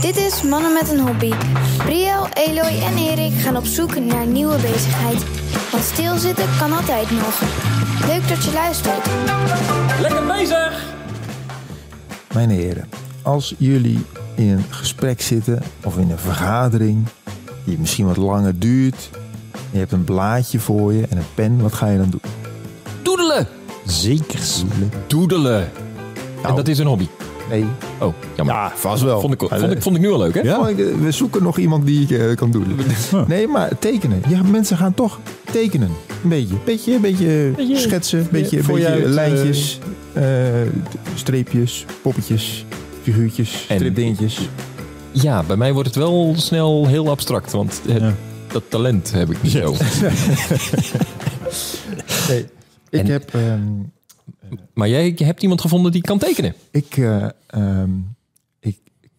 Dit is Mannen met een Hobby. Briel, Eloy en Erik gaan op zoek naar nieuwe bezigheid. Want stilzitten kan altijd nog. Leuk dat je luistert. Lekker bezig! Mijn heren, als jullie in een gesprek zitten of in een vergadering die misschien wat langer duurt, je hebt een blaadje voor je en een pen, wat ga je dan doen? Doedelen! Zeker. Doedelen. En Nou. dat is een hobby. Nee, Oh, jammer. ja, vast wel. Vond ik, vond, ik, vond ik nu al leuk, hè? Ja. Ik, eh, We zoeken nog iemand die eh, kan doen. Nee, maar tekenen. Ja, mensen gaan toch tekenen. Een beetje. Beetje, beetje, Beetje- schetsen. Beetje, beetje uit, lijntjes. eh, streepjes, poppetjes, figuurtjes, En- stripdingetjes. Ja, bij mij wordt het wel snel heel abstract, want het- Ja. dat talent heb ik niet zo. Nee, ik En- heb... ehm, Maar jij hebt iemand gevonden die kan tekenen. Ik, eh, ehm, ik,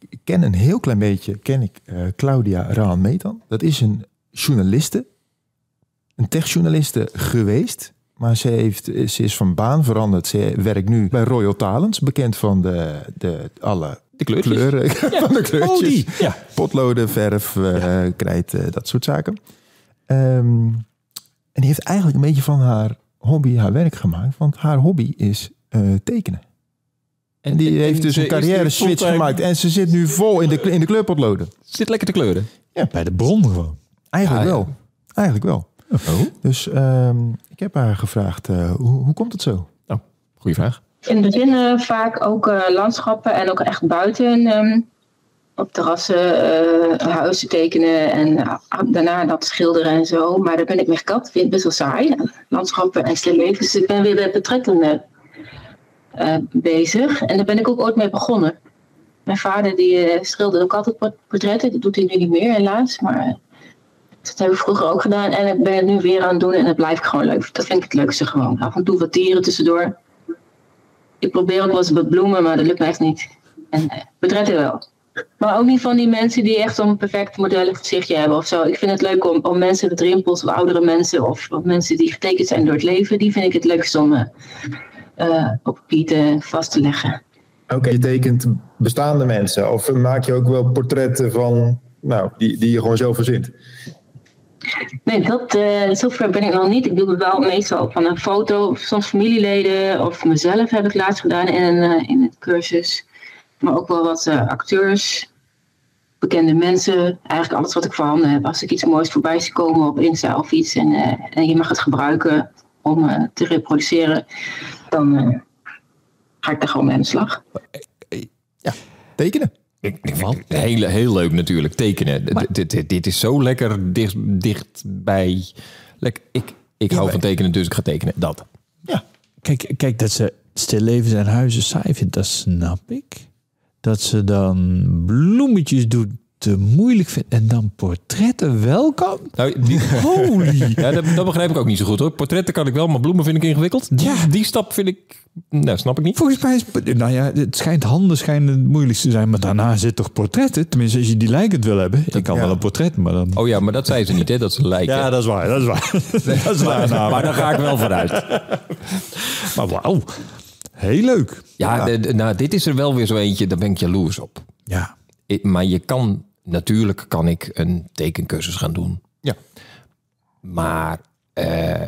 ik ken een heel klein beetje, ken ik eh, Claudia Raan Metan. Dat is een journaliste, een techjournaliste geweest. Maar ze, heeft, ze is van baan veranderd. Ze werkt nu bij Royal Talents, bekend van de, de, alle De kleurtjes. kleuren van de kleurtjes. Oh, die. Ja. Potloden, verf, eh, krijt, eh, dat soort zaken. Ehm, en die heeft eigenlijk een beetje van haar hobby haar werk gemaakt. Want haar hobby is eh, tekenen. En die heeft dus een carrière switch gemaakt. En ze zit nu vol in de, in de kleurpotloden. Zit lekker te kleuren. Bij de bron gewoon. Eigenlijk Ah, ja. wel. Eigenlijk wel. Dus ehm, ik heb haar gevraagd, eh, hoe, hoe komt het zo? Goeie vraag. In het begin eh, vaak ook eh, landschappen en ook echt buiten ehm, op terrassen eh, huizen tekenen en eh, daarna dat schilderen en zo. Maar daar ben ik mee gekapt. Vind het best wel saai. Landschappen en stil leven. Dus ik ben weer met portretten eh, bezig. En daar ben ik ook ooit mee begonnen. Mijn vader die schilderde ook altijd port- portretten. Dat doet hij nu niet meer helaas. Maar dat heb ik vroeger ook gedaan. En ik ben het nu weer aan het doen en dat blijf ik gewoon leuk. Dat vind ik het leukste gewoon. Af en toe wat dieren tussendoor. Ik probeer ook wel eens wat bloemen, maar dat lukt me echt niet. En portretten wel. Maar ook niet van die mensen die echt zo'n perfect modellig gezichtje hebben of zo. Ik vind het leuk om, om mensen met rimpels of oudere mensen of, of mensen die getekend zijn door het leven. Die vind ik het leukst om eh, eh, op papier te, vast te leggen. Oké, je tekent bestaande mensen of maak je ook wel portretten van, nou, die, die je gewoon zelf verzint? Nee, dat, eh, zover ben ik nog niet. Ik doe het wel meestal van een foto, of soms familieleden of mezelf heb ik laatst gedaan in een, eh, in een cursus. Maar ook wel wat eh, acteurs, bekende mensen. Eigenlijk alles wat ik voorhanden heb. Als ik iets moois voorbij zie komen op Insta of iets en, eh, en je mag het gebruiken om eh, te reproduceren, dan eh, ga ik daar gewoon mee aan de slag. Tekenen. Ik, ik vind het heel, heel leuk natuurlijk, tekenen. Dit, dit, dit is zo lekker dicht, dichtbij. Ik ik hou van tekenen, dus ik ga tekenen. Dat. Ja. Kijk, kijk, dat ze stillevens en huizen saai vindt, dat snap ik. Dat ze dan bloemetjes doet te moeilijk vindt en dan portretten wel kan. Nou, die, Holy. ja, dat, dat begrijp ik ook niet zo goed hoor. Portretten kan ik wel, maar bloemen vind ik ingewikkeld. Die, Ja. die stap vind ik... Nou, snap ik niet. Volgens mij is, nou ja, het schijnt handen schijnen het moeilijkste te zijn, maar daarna zit toch portretten? Tenminste, als je die lijkend wil hebben. Ik kan ja. wel een portret, maar dan... Oh ja, maar dat zei ze niet, hè? Dat ze lijken. Ja, dat is waar, dat is waar. dat is waar. nou, maar daar ga ik wel vooruit. maar wauw, heel leuk. Ja, de- nou, dit is er wel weer zo eentje, daar ben ik jaloers op. Ja, Ik- maar je kan, natuurlijk kan ik een tekencursus gaan doen. Ja. Maar eh,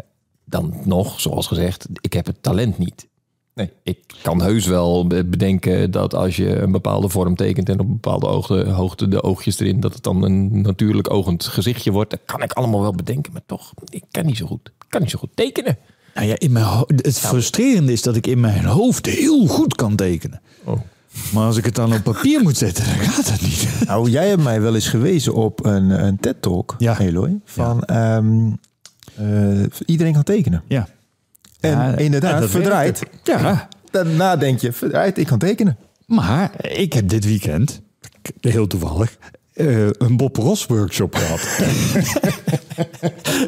dan nog, zoals gezegd, ik heb het talent niet. Nee. Ik kan heus wel be- bedenken dat als je een bepaalde vorm tekent en op een bepaalde hoogte, hoogte de oogjes erin, dat het dan een natuurlijk ogend gezichtje wordt. Dat kan ik allemaal wel bedenken, maar toch, ik kan niet zo goed. Ik kan niet zo goed tekenen. Nou ja, in mijn het frustrerende is dat ik in mijn hoofd heel goed kan tekenen. Oh. Maar als ik het dan op papier moet zetten, dan gaat dat niet. Nou, jij hebt mij wel eens gewezen op een, een TED-talk, Ja. Eloy, van ehm, eh, iedereen kan tekenen. Ja. En Ja, inderdaad, verdraaid. Ja, Daarna denk je, verdraaid, ik kan tekenen. maar ik heb dit weekend, heel toevallig, eh, een Bob Ross workshop gehad.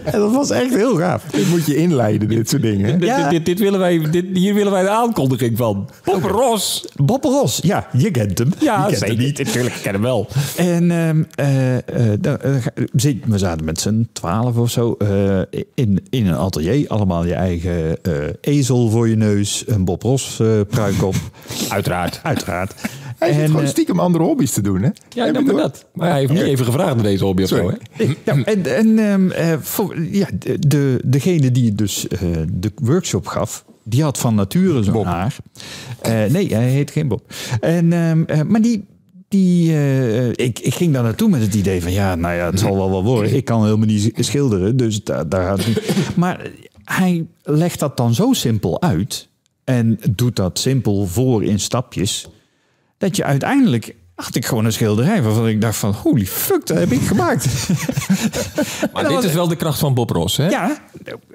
en dat was echt heel gaaf. Dit moet je inleiden, dit soort dingen. Dit, Ja. dit, dit willen wij, dit, hier willen wij de aankondiging van. Bob Ross. Bob Ross, ja, je kent hem. Ja, je kent zeker. hem niet. Natuurlijk, ik ken hem wel. En ehm, eh, eh, we zaten met z'n twaalf of zo eh, in, in een atelier. Allemaal je eigen eh, ezel voor je neus, een Bob Ross eh, pruik op. Uiteraard. Uiteraard. Hij zit gewoon eh, stiekem andere hobby's te doen, hè? Ja, maar door? dat. Maar hij heeft niet even gevraagd naar deze hobby of zo, Sorry. hè? Ja, en en ehm, eh, voor, ja, de, de- degene die dus eh, de workshop gaf, die had van nature zo'n haar. Nee, hij heet geen Bob. En, ehm, eh, maar die, die, ik, ik ging daar naartoe met het idee van, ja, nou ja, het zal wel wel worden. Ik kan helemaal niet schilderen, dus daar, daar gaat het niet. Maar hij legt dat dan zo simpel uit en doet dat simpel voor in stapjes, dat je uiteindelijk had ik gewoon een schilderij waarvan ik dacht van, holy fuck, dat heb ik gemaakt. Maar dit was- is wel de kracht van Bob Ross, hè? Ja,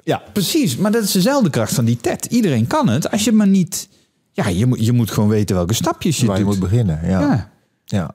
ja, precies. Maar dat is dezelfde kracht van die TED. Iedereen kan het. Als je maar niet... Ja, je moet, je moet gewoon weten welke stapjes je Waar je doet. moet beginnen, ja. ja. ja.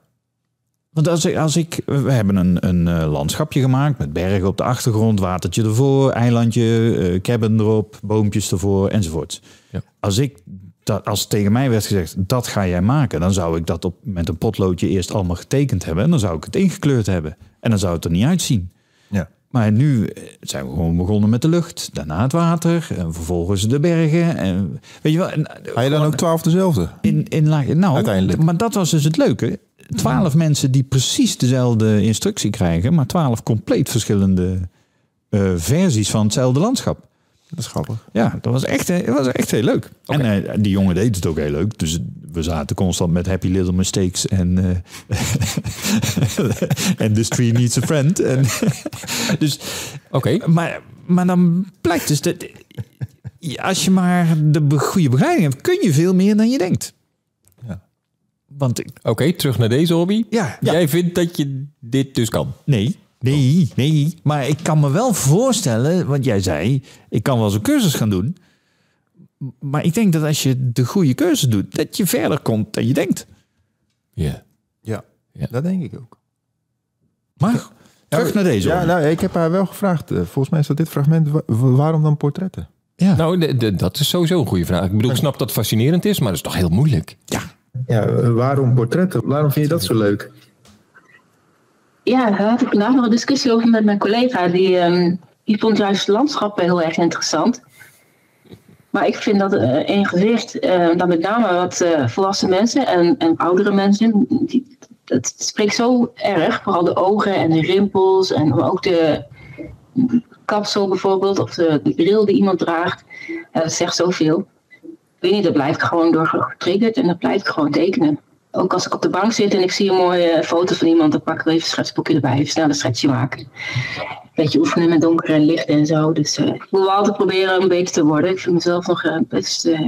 Want als ik, als ik... We hebben een, een eh, landschapje gemaakt met bergen op de achtergrond, watertje ervoor, eilandje, eh, cabin erop, boompjes ervoor, enzovoort. Ja. Als ik... Dat, als tegen mij werd gezegd, dat ga jij maken, dan zou ik dat op, met een potloodje eerst allemaal getekend hebben. En dan zou ik het ingekleurd hebben. En dan zou het er niet uitzien. ja. Maar nu eh, zijn we gewoon begonnen met de lucht, daarna het water, en vervolgens de bergen. En, weet je wel, en, eh, Ga je dan ook twaalf dezelfde? in, in? Nou, Uiteindelijk. maar dat was dus het leuke. Twaalf mensen die precies dezelfde instructie krijgen, maar twaalf compleet verschillende eh, versies van hetzelfde landschap. Dat is grappig. Ja, dat was echt, eh, dat was echt heel leuk. En eh, die jongen deed het ook heel leuk. Dus we zaten constant met happy little mistakes en eh en the stream needs a friend. En dus, Oké. maar, maar dan blijkt dus dat als je maar de goede begeleiding hebt, kun je veel meer dan je denkt. Ja. Want ik, Oké, terug naar deze hobby. ja, ja, Jij vindt dat je dit dus kan? nee, nee, nee. Maar ik kan me wel voorstellen, want jij zei, ik kan wel zo'n cursus gaan doen. Maar ik denk dat als je de goede cursus doet, dat je verder komt dan je denkt. Ja. Ja. Ja. dat denk ik ook. Maar terug naar deze. Ja, nou, ik heb haar wel gevraagd. eh, volgens mij is dat dit fragment. wa- wa- waarom dan portretten? ja. Nou, de- de- dat is sowieso een goede vraag. Ik bedoel, ik snap dat het fascinerend is, maar dat is toch heel moeilijk. ja. Ja, eh, waarom portretten? Waarom vind je dat zo leuk? Ja, daar had ik vandaag nog een discussie over met mijn collega. Die, ehm, die vond juist landschappen heel erg interessant. Maar ik vind dat eh, in gezicht, eh, dan met name wat eh, volwassen mensen en, en oudere mensen, die, het spreekt zo erg. Vooral de ogen en de rimpels en ook de kapsel bijvoorbeeld, of de, bril die iemand draagt. Dat zegt zoveel. Ik weet niet, daar blijf ik gewoon door getriggerd en dan blijf ik gewoon tekenen. Ook als ik op de bank zit en ik zie een mooie foto van iemand, dan pak ik even een schetsboekje erbij, even snel een schetsje maken. Een beetje oefenen met donker en licht en zo. Dus eh, ik moet altijd proberen om beter te worden. Ik vind mezelf nog eh, best eh,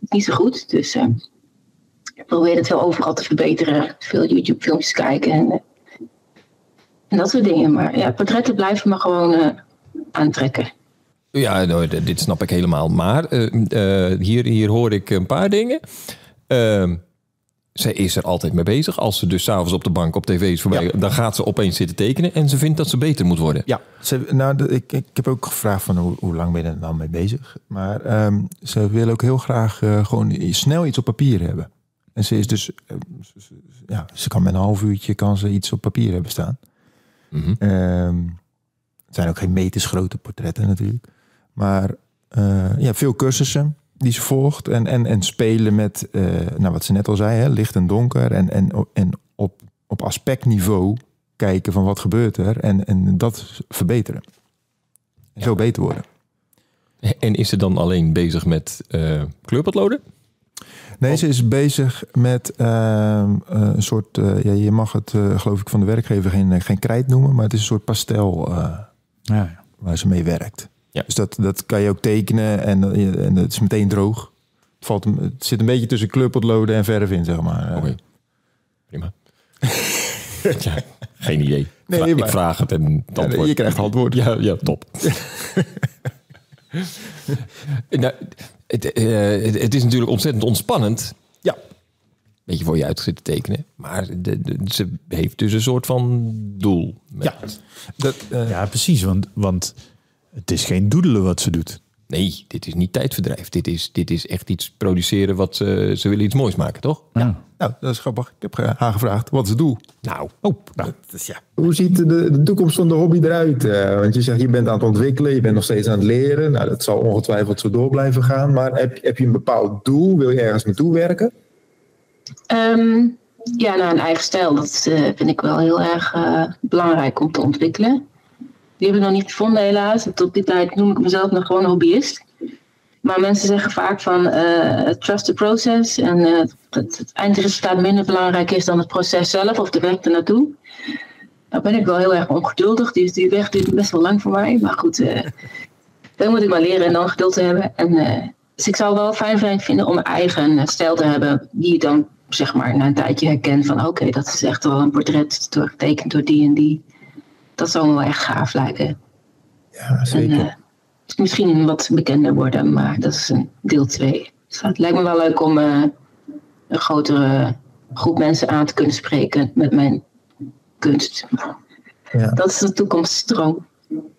niet zo goed. Dus ik probeer het wel overal te verbeteren. Veel YouTube-filmpjes kijken en, en dat soort dingen. Maar ja, portretten blijven me gewoon aantrekken. Ja, nou, dit snap ik helemaal. Maar hier, hier hoor ik een paar dingen. Ehm zij is er altijd mee bezig. Als ze dus s'avonds op de bank op tv is voorbij, dan gaat ze opeens zitten tekenen en ze vindt dat ze beter moet worden. Ja, ze, nou, ik, ik heb ook gevraagd van hoe, hoe lang ben je er nou mee bezig. Maar ehm, ze wil ook heel graag eh, gewoon snel iets op papier hebben. En ze is dus, eh, ze- ze- ja, ze kan met een half uurtje kan ze iets op papier hebben staan. Ehm, het zijn ook geen metersgrote portretten natuurlijk. Maar eh, ja, veel cursussen die ze volgt. En, en, en spelen met, eh, nou, wat ze net al zei, hè, licht en donker. En, en, en op, op aspectniveau kijken van wat gebeurt er. En, en dat verbeteren. En zo beter worden. En is ze dan alleen bezig met eh, kleurpotloden? Nee, ze is bezig met ehm, eh, een soort... eh, ja, je mag het, eh, geloof ik, van de werkgever geen, geen krijt noemen. Maar het is een soort pastel... eh, Ja, ja. waar ze mee werkt. Ja. Dus dat, dat kan je ook tekenen en, eh, en het is meteen droog. Het, valt, hem- het zit een beetje tussen kleurpotloden en verf in, zeg maar. Eh, Oké, prima. ja, geen idee. Nee, Vra- maar- Ik vraag het en het Ja, antwoord. je krijgt antwoord. Ja, ja top. nou, het, eh, het, het is natuurlijk ontzettend ontspannend. Ja. Beetje voor je uit zitten tekenen. Maar de, de- ze heeft dus een soort van doel. Met- Ja. Dat, eh, ja, precies. Want, want het is geen doedelen wat ze doet. Nee, dit is niet tijdverdrijf. Dit is, dit is echt iets produceren wat ze... Ze willen iets moois maken, toch? Ja. Nou, dat is grappig. Ik heb ge- haar gevraagd, wat is het doel? Nou, Oh, nou, Dat is, ja. Hoe ziet de, de toekomst van de hobby eruit? Eh, want je zegt, je bent aan het ontwikkelen, je bent nog steeds aan het leren. Nou, dat zal ongetwijfeld zo door blijven gaan. Maar heb, heb je een bepaald doel? Wil je ergens naartoe werken? Ehm, ja, nou, een eigen stijl, dat eh, vind ik wel heel erg eh, belangrijk om te ontwikkelen. Die heb ik nog niet gevonden helaas. Tot die tijd noem ik mezelf nog gewoon hobbyist. Maar mensen zeggen vaak van eh, trust the process en eh, dat het eindresultaat minder belangrijk is dan het proces zelf of de weg ernaartoe. Daar ben ik wel heel erg ongeduldig. Die, die weg duurt best wel lang voor mij. Maar goed, eh dan moet ik maar leren en dan geduld te hebben. En, eh, dus ik zou wel fijn vinden om een eigen eh, stijl te hebben. Die je dan zeg maar na een tijdje herkent van oké, dat is echt wel een portret door- getekend door die en die. Dat zou me wel echt gaaf lijken. Ja, zeker. eh, misschien wat bekender worden, maar dat is een deel 2. Dus het lijkt me wel leuk om eh, een grotere groep mensen aan te kunnen spreken met mijn kunst. Ja. Dat is de toekomststroom.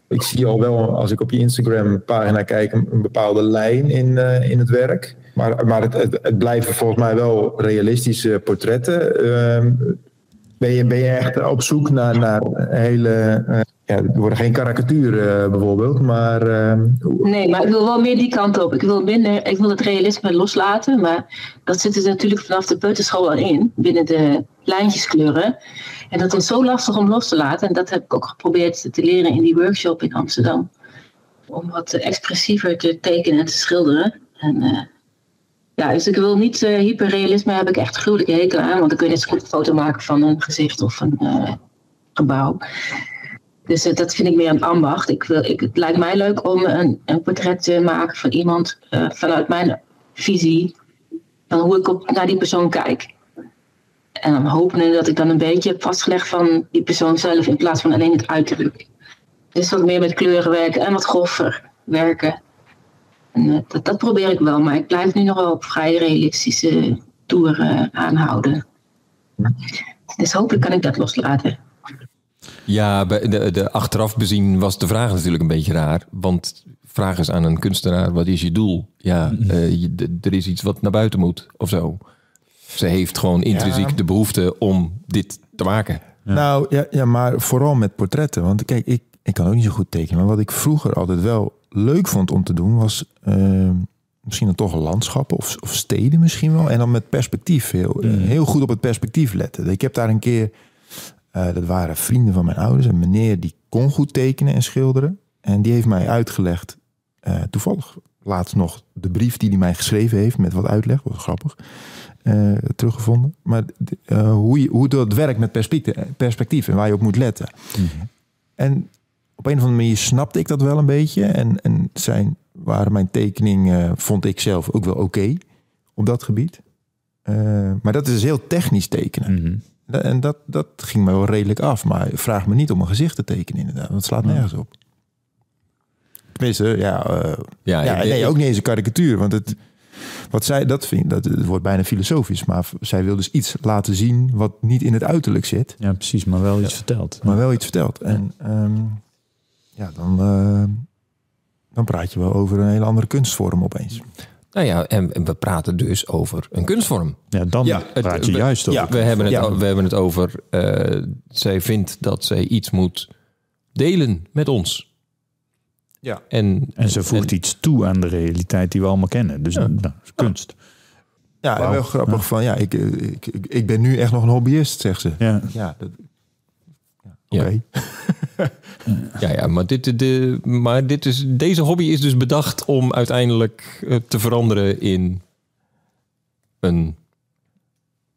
Ik zie al wel, als ik op je Instagram-pagina kijk, een, bepaalde lijn in, eh, in het werk. Maar, maar het, het, het blijven volgens mij wel realistische portretten. Ehm, ben, je, ben je echt op zoek naar, naar hele. eh, ja, worden geen karikaturen eh, bijvoorbeeld, maar. ehm, Nee, maar ik wil wel meer die kant op. Ik wil, minder, ik wil het realisme loslaten, maar dat zit er natuurlijk vanaf de peuterschool al in, binnen de lijntjeskleuren. En dat is zo lastig om los te laten. En dat heb ik ook geprobeerd te leren in die workshop in Amsterdam. Om wat expressiever te tekenen en te schilderen. En, eh, ja, dus ik wil niet eh hyperrealisme, heb ik echt gruwelijke hekel aan. Want dan kun je goed een foto maken van een gezicht of een eh, gebouw. Dus eh, dat vind ik meer een ambacht. Ik wil, ik, het lijkt mij leuk om een, een portret te maken van iemand vanuit mijn visie. Van hoe ik op, naar die persoon kijk. En dan hopen dat ik dan een beetje heb vastgelegd van die persoon zelf in plaats van alleen het uiterlijk. Dus wat meer met kleuren werken en wat groffer werken. En, eh, dat, dat probeer ik wel, maar ik blijf nu nog wel op vrij realistische toeren aanhouden. Dus hopelijk kan ik dat loslaten. Ja, bij de, de achteraf bezien was de vraag natuurlijk een beetje raar. Want vraag eens aan een kunstenaar, wat is je doel? Ja, eh, je- de- er is iets wat naar buiten moet of zo. Ze heeft gewoon intrinsiek Ja. de behoefte om dit te maken. Nou ja, ja, maar vooral met portretten. Want kijk, ik, ik kan ook niet zo goed tekenen. Maar wat ik vroeger altijd wel leuk vond om te doen, was eh, misschien dan toch landschappen of, of steden misschien wel. En dan met perspectief. Heel, eh, heel goed op het perspectief letten. Ik heb daar een keer, eh, dat waren vrienden van mijn ouders, een meneer die kon goed tekenen en schilderen. En die heeft mij uitgelegd, eh, toevallig laatst nog de brief die hij mij geschreven heeft met wat uitleg, wat grappig teruggevonden. Maar hoe, je, hoe dat werkt met perspectief, perspectief en waar je op moet letten. En op een of andere manier snapte ik dat wel een beetje. En, en zijn, waren mijn tekeningen, vond ik zelf ook wel oké op dat gebied. Eh, maar dat is dus heel technisch tekenen. Mhm. En dat, dat ging me wel redelijk af. Maar vraag me niet om een gezicht te tekenen inderdaad. Het slaat nergens op. Tenminste, ja, eh, Ja, ja, ik- nee, ik- ook niet eens een karikatuur. Want het, wat zij, dat vind dat het wordt bijna filosofisch. Maar zij wil dus iets laten zien wat niet in het uiterlijk zit. Ja, precies, maar wel iets verteld. Maar wel iets vertelt. En ehm, ja, dan, eh, dan praat je wel over een hele andere kunstvorm opeens. Nou ja, en, we praten dus over een kunstvorm. Ja, dan Ja, het- praat je we- juist over. ja, We hebben het, Ja. we hebben het over, eh, zij vindt dat zij iets moet delen met ons. Ja. En, En ze voegt iets toe aan de realiteit die we allemaal kennen. Dus nou, kunst. Ja, en wel grappig van, ja, ik, eh, ik, ik, ik ben nu echt nog een hobbyist, zegt ze. Ja. Ja, dat, Ja. Ja, ja maar, dit, de, maar dit is, deze hobby is dus bedacht om uiteindelijk eh, te veranderen in een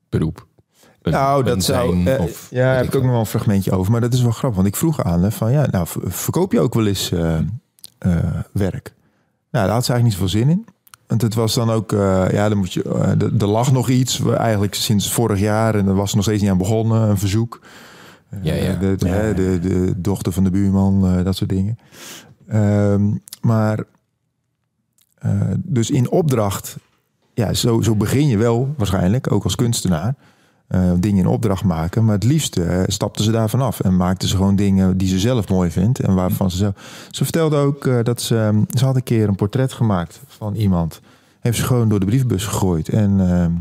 beroep. Een- Nou, dat zou. eh, of ja, heb ik ook nog wel een fragmentje over. Maar dat is wel grappig. Want ik vroeg aan haar van ja, nou, ver- verkoop je ook wel eens eh, werk? Nou, daar had ze eigenlijk niet zoveel zin in. Want het was dan ook, ja, dan moet je, er- er lag nog iets, eigenlijk sinds vorig jaar, en daar was nog steeds niet aan begonnen, een verzoek. Eh, Ja, ja. De, de, Ja, ja. de, de dochter van de buurman, eh, dat soort dingen. Ehm, maar, eh, dus in opdracht, ja, zo, zo begin je wel waarschijnlijk, ook als kunstenaar eh, dingen in opdracht maken. Maar het liefste eh, stapte ze daarvan af en maakte ze gewoon dingen die ze zelf mooi vindt. En waarvan ze zelf. Ze vertelde ook dat ze. ehm, ze had een keer een portret gemaakt van iemand. Heeft ze gewoon door de briefbus gegooid. En, ehm,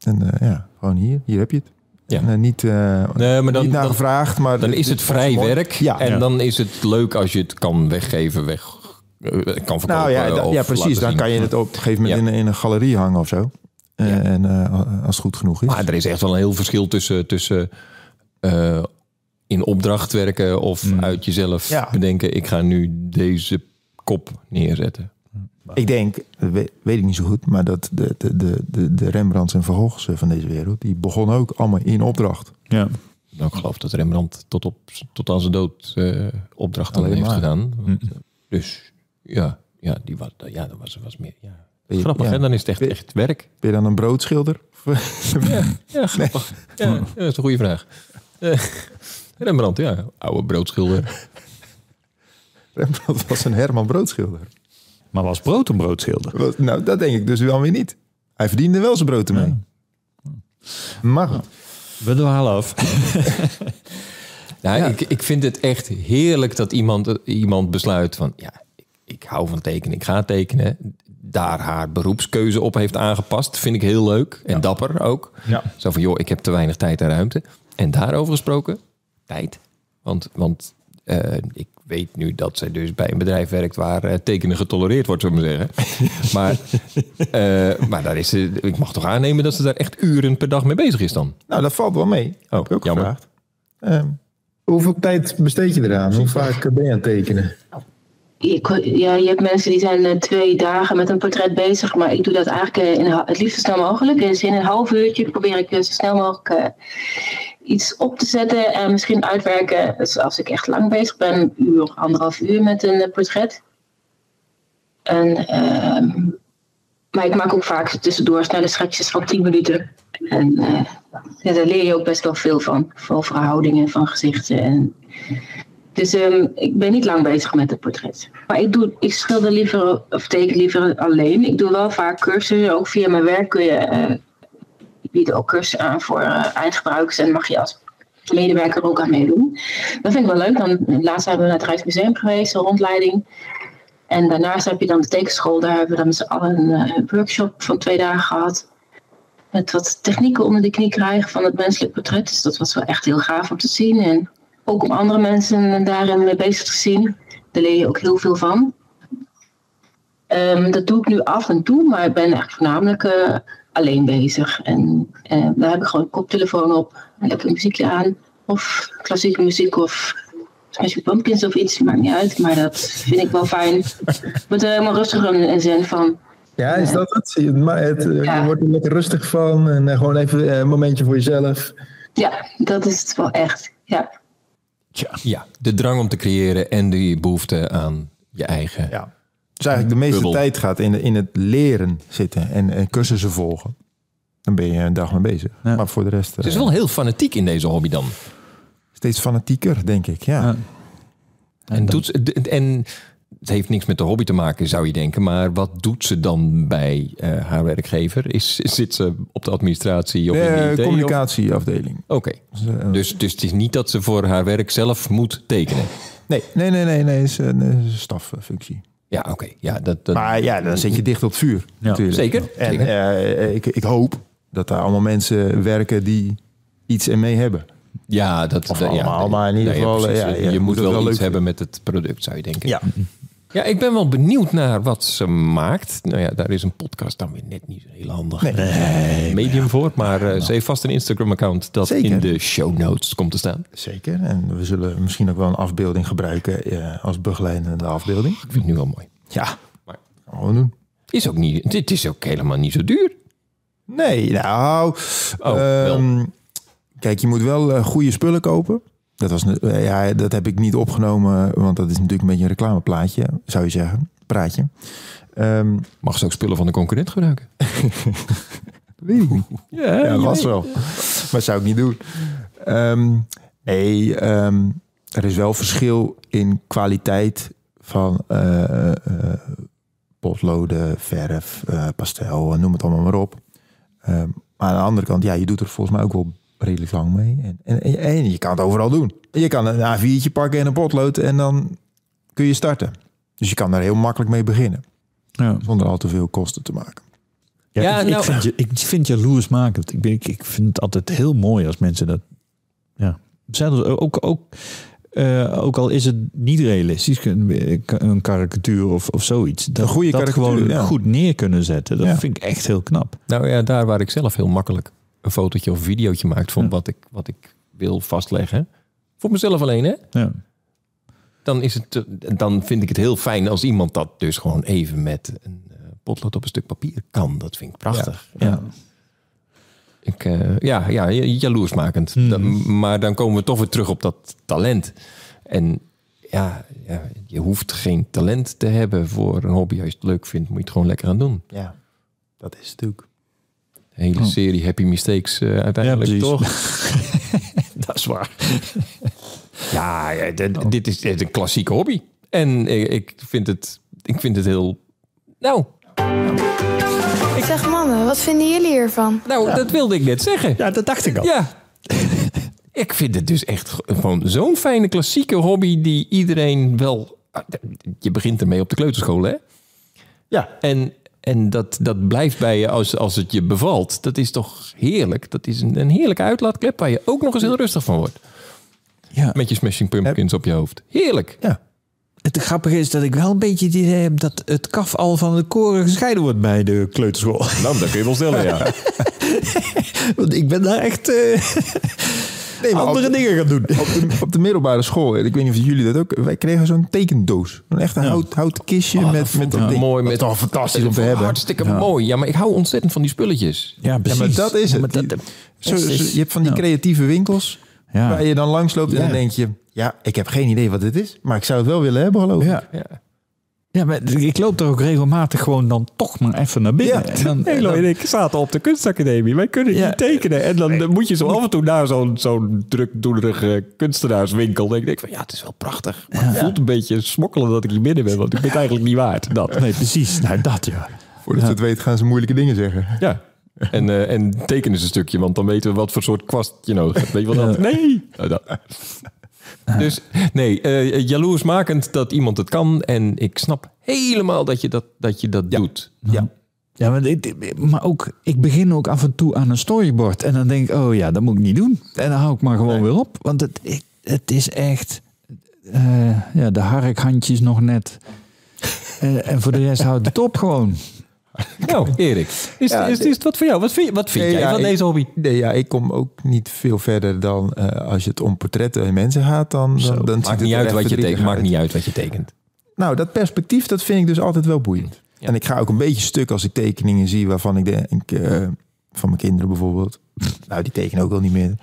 en ja, gewoon hier, hier heb je het. Ja. Eh, niet, eh, Nee, maar dan, niet naar dan, gevraagd, maar dan dit- is het vrij werk. Ja, en Ja. dan is het leuk als je het kan weggeven, weg, eh, kan verkopen. nou ja, da- ja precies. Dan zien. kan je het op een gegeven moment Ja. in, in een galerie hangen of zo. Eh, Ja. En eh, als het goed genoeg is. Maar er is echt wel een heel verschil tussen, tussen eh, in opdracht werken of Mm. uit jezelf Ja. bedenken. Ik ga nu deze kop neerzetten. Ik denk, weet, weet ik niet zo goed, maar dat de, de, de, de, de Rembrandts en Van Goghs van deze wereld, die begonnen ook allemaal in opdracht. Ja. Nou, ik geloof dat Rembrandt tot, op, tot aan zijn dood eh opdrachten Alleen heeft maar. gedaan. Want, eh, Dus ja, ja, die was, ja, dat was, was meer. Ja. Grappig, ja. hè? Dan is het echt, echt werk. Ben je dan een broodschilder? Ja, ja grappig. Ja, ja, dat is een goede vraag. Eh, Rembrandt, ja, oude broodschilder. Rembrandt was een Herman broodschilder. Maar was brood een broodschilder? Nou, dat denk ik dus wel weer niet. Hij verdiende wel zijn brood ermee. Maar goed. We dwalen af. Ja, Ja. Ik, ik vind het echt heerlijk dat iemand, iemand besluit van... ja, ik, ik hou van tekenen, ik ga tekenen. Daar haar beroepskeuze op heeft aangepast. Vind ik heel leuk. En dapper ook. Ja. Zo van, joh, ik heb te weinig tijd en ruimte. En daarover gesproken, tijd. Want, want eh, ik weet nu dat zij dus bij een bedrijf werkt... waar eh, tekenen getolereerd wordt, zullen we maar zeggen. maar eh, maar daar is ze, ik mag toch aannemen dat ze daar echt uren per dag mee bezig is dan? Nou, dat valt wel mee. Oh, heb ik ook jammer. gevraagd. Ehm, Hoeveel tijd besteed je eraan? Hoe vaak ben je aan het tekenen? Ja, je hebt mensen die zijn eh, twee dagen met een portret bezig, maar ik doe dat eigenlijk in, het liefst zo snel mogelijk. Dus in een half uurtje probeer ik zo snel mogelijk eh, iets op te zetten en misschien uitwerken. Dus als ik echt lang bezig ben, een uur, anderhalf uur met een eh, portret. En, ehm, maar ik maak ook vaak tussendoor snelle schetsjes van 10 minuten. En eh, daar leer je ook best wel veel van. Vooral verhoudingen van gezichten en dus ehm, ik ben niet lang bezig met het portret. Maar ik, doe, ik schilder liever, of teken liever alleen. Ik doe wel vaak cursussen. Ook via mijn werk kun je eh, bieden ook cursussen aan voor eh, eindgebruikers. En mag je als medewerker ook aan meedoen. Dat vind ik wel leuk. Dan, laatst hebben we naar het Rijksmuseum geweest, een rondleiding. En daarnaast heb je dan de tekenschool. Daar hebben we dan met z'n allen een eh, workshop van twee dagen gehad. Met wat technieken onder de knie krijgen van het menselijk portret. Dus dat was wel echt heel gaaf om te zien. En ook om andere mensen daarin mee bezig te zien. Daar leer je ook heel veel van. Ehm, dat doe ik nu af en toe, maar ik ben eigenlijk voornamelijk eh, alleen bezig. En eh, daar heb ik gewoon een koptelefoon op, en lekker muziekje aan. Of klassieke muziek of Smashing Pumpkins of iets, maakt niet uit. Maar dat vind ik wel fijn. Ik word er helemaal rustig in, in zin van. Ja, is dat het? Je, ma- het, eh, Ja. je wordt er lekker rustig van en eh, gewoon even eh, een momentje voor jezelf. Ja, dat is het wel echt. Ja. Ja, de drang om te creëren en die behoefte aan je eigen. ja. Dus eigenlijk de meeste Bubbel. tijd gaat in, in het leren zitten en, en cursussen volgen. Dan ben je een dag mee bezig. Ja. Maar voor de rest Het is eh, wel heel fanatiek in deze hobby dan. steeds fanatieker, denk ik. Ja. Ja. En, doet ze, d- en het heeft niks met de hobby te maken, zou je denken. Maar wat doet ze dan bij eh, haar werkgever? Is, zit ze op de administratie of in de De IT? of- communicatieafdeling. Oké, Dus, eh, dus, dus het is niet dat ze voor haar werk zelf moet tekenen. nee, nee, nee, nee, nee, is een, een staffunctie. Ja, oké. Ja, dat, dat, Maar ja, dan zit je dicht op het vuur. natuurlijk. zeker, En zeker. eh, ik, ik hoop dat daar allemaal mensen werken die iets ermee hebben. ja, dat, Of ja, allemaal, maar in ieder geval, ja, ja, je je moet wel wel iets leuk hebben met het product, zou je denken. Ja. Ja, ik ben wel benieuwd naar wat ze maakt. Nou ja, daar is een podcast dan weer net niet heel handig Nee. medium voor. Maar eh, ze heeft vast een Instagram-account dat Zeker. in de show notes komt te staan. Zeker. En we zullen misschien ook wel een afbeelding gebruiken eh, als begeleidende afbeelding. Ik vind het nu wel mooi. Ja, Maar- gaan we doen. Is ook niet, dit is ook helemaal niet zo duur. Nee, nou. Oh, ehm, kijk, je moet wel eh, goede spullen kopen. Dat, was, eh, ja, dat heb ik niet opgenomen, want dat is natuurlijk een beetje een reclameplaatje, zou je zeggen. Praatje. Ehm, Mag ze ook spullen van de concurrent gebruiken? weet ik niet. Ja, Ja, was wel. Maar zou ik niet doen. Ehm, nee, ehm, er is wel verschil in kwaliteit van eh, eh, potloden, verf, eh, pastel, noem het allemaal maar op. Ehm, maar aan de andere kant, ja, je doet er volgens mij ook wel redelijk lang mee. En, en, en, je kan het overal doen. Je kan een A4'tje pakken en een potlood en dan kun je starten. Dus je kan daar heel makkelijk mee beginnen. Ja. Zonder al te veel kosten te maken. Ja, Ja, ik, nou- ik, vind je, ik vind jaloersmakend. Ik, ben- ik, ik vind het altijd heel mooi als mensen dat... Ja. Zelfs ook, ook eh, ook al is het niet realistisch, een, een karikatuur of, of zoiets. Dat, Een goede dat karikatuur, gewoon ja. goed neer kunnen zetten. Dat Ja. vind ik echt heel knap. Nou ja, daar waar ik zelf heel makkelijk een fotootje of videootje maakt van Ja. wat, ik, wat ik wil vastleggen. Voor mezelf alleen, hè? Ja. Dan, is het, dan vind ik het heel fijn als iemand dat dus gewoon even met een eh, potlood op een stuk papier kan. Dat vind ik prachtig. Ja. Ik, eh, ja, ja, ja, jaloersmakend. Dat- maar dan komen we toch weer terug op dat talent. En ja, ja, je hoeft geen talent te hebben voor een hobby. Als je het leuk vindt, moet je het gewoon lekker aan doen. Ja, dat is het natuurlijk. De hele Oh. serie Happy Mistakes eh, uiteindelijk Ja, precies. toch? Dat is waar. Ja, ja, dit, dit is, dit is een klassieke hobby. En ik, ik, vind het, ik vind het heel... Nou, Zeg mannen, wat vinden jullie hiervan? nou dat wilde ik net zeggen. Ja, dat dacht ik al. Ja. ik vind het dus echt gewoon zo'n fijne klassieke hobby die iedereen wel... Je begint ermee op de kleuterschool, hè? Ja, En, en dat, dat blijft bij je als, als het je bevalt. Dat is toch heerlijk? Dat is een, een heerlijke uitlaatklep waar je ook nog eens heel rustig van wordt. Ja. Met je Smashing Pumpkins op je hoofd. Heerlijk. ja. Het grappige is dat ik wel een beetje het idee heb dat het kaf al van de koren gescheiden wordt bij de kleuterschool. Nou, dat kun je wel stellen, ja. Want ik ben daar echt eh, Nee, maar andere dingen gaan doen. op, de, op de middelbare school, ik weet niet of jullie dat ook... Wij kregen zo'n tekendoos. Een echt een hout, houten kistje Oh, met, met dat ding. mooi. Met, toch fantastisch om te hebben. Hartstikke mooi. Ja, maar ik hou ontzettend van die spulletjes. Ja, Ja, precies. maar dat is het. Die- zo, zo- je hebt van die creatieve winkels Ja. waar je dan langs loopt en dan denk je... Ja, ik heb geen idee wat dit is, maar ik zou het wel willen hebben, geloof ik. Ja. Ja. Maar ik loop er ook regelmatig gewoon dan toch maar even naar binnen. Ja. En dan, Elo en ik zaten op de kunstacademie. Wij kunnen Ja. niet tekenen. En dan, dan moet je zo af en toe naar zo'n zo'n drukdoenerige kunstenaarswinkel. Dan denk ik van, ja, het is wel prachtig. Maar het voelt een beetje smokkelen dat ik hier binnen ben. Want ik ben het eigenlijk niet waard. Dat. Nee, precies. Nou, dat ja. Voordat je het weet gaan ze moeilijke dingen zeggen. Ja. En, eh, en teken eens een stukje, want dan weten we wat voor soort kwast je nodig hebt. Weet je wat dat? Nee! Nou, dat. Dus nee, eh jaloersmakend dat iemand het kan. En ik snap helemaal dat je dat, dat, je dat doet. Ja. Ja, maar, dit- maar ook, ik begin ook af en toe aan een storyboard. En dan denk ik, oh ja, dat moet ik niet doen. En dan hou ik maar gewoon weer op. Want het, het is echt... eh, ja, de harkhandjes nog net. En, en voor de rest houdt het op gewoon. Nou, Erik, is, Ja, is, is het wat voor jou? Wat vind, je- wat vind Nee, jij ja, van ik- deze hobby? Nee, ja, ik kom ook niet veel verder dan eh, als je het om portretten en mensen gaat. Dan, dan, Maakt het niet uit wat je tekent. Maakt niet uit wat je tekent. Nou, dat perspectief, dat vind ik dus altijd wel boeiend. Ja. En ik ga ook een beetje stuk als ik tekeningen zie waarvan ik denk, eh, van mijn kinderen bijvoorbeeld. nou, die tekenen ook wel niet meer.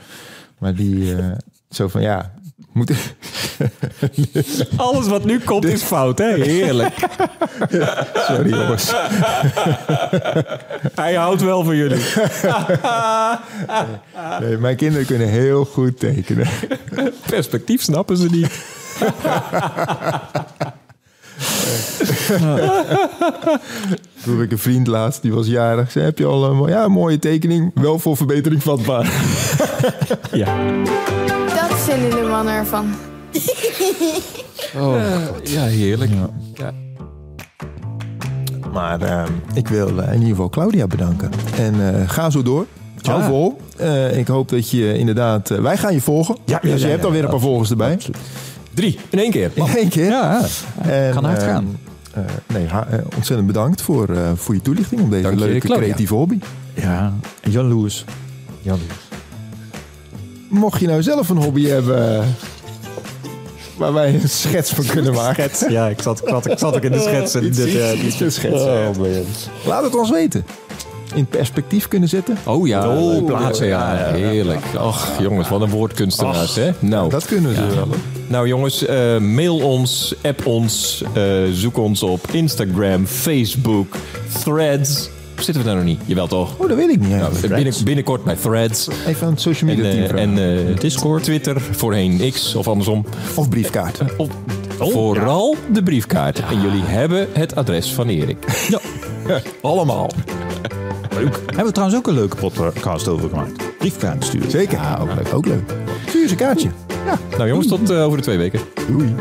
Maar die, eh, zo van, ja, moet Alles wat nu komt is fout, hè? Heerlijk. Sorry jongens. Hij houdt wel van jullie. Nee, mijn kinderen kunnen heel goed tekenen. Perspectief snappen ze niet. Toen heb ik een vriend laatst, die was jarig. Zei, heb je al een ja, mooie tekening? Wel voor verbetering vatbaar. Ja. Dat vinden de mannen ervan. ja, heerlijk. Ja. Maar eh, ik wil eh, in ieder geval Claudia bedanken. En eh, ga zo door. Ja. vol. Eh, ik hoop dat je inderdaad... wij gaan je volgen. Ja, dus ja, je ja, hebt ja, alweer een paar volgers erbij. Drie, in één keer. In één keer. Ja, En, kan hard eh, gaan. eh, nee, ha- ontzettend bedankt voor, eh, voor je toelichting op deze Dank leuke creatieve hobby. ja. jaloers. Mocht je nou zelf een hobby hebben waar wij een schets van kunnen maken. Ja, ik zat, ik zat, ik zat ook in de schets. En dit, eh, dit- Een schets. Laat het ons weten. In perspectief kunnen zetten. Oh ja, Oh, plaatsen. Ja, ja, ja, ja. heerlijk. Ach, jongens, wat een woordkunstenaars, hè? Nou, Dat kunnen ze wel. nou jongens, eh, mail ons, app ons, eh, zoek ons op Instagram, Facebook, Threads. Zitten we daar nog niet? Jawel toch? Oh, dat weet ik niet. Nou, binnen, binnenkort bij Threads. Even aan het social media team eh, en eh, Discord, Twitter, voorheen X of andersom. of briefkaart. Of, vooral de briefkaart. En jullie hebben het adres van Erik. Ja. Allemaal. Leuk. Hebben we trouwens ook een leuke podcast over gemaakt. Briefkaart sturen. Zeker. Ja, ook leuk. Ook leuk. Stuur eens een kaartje. Nou jongens, tot eh, over de twee weken. Doei.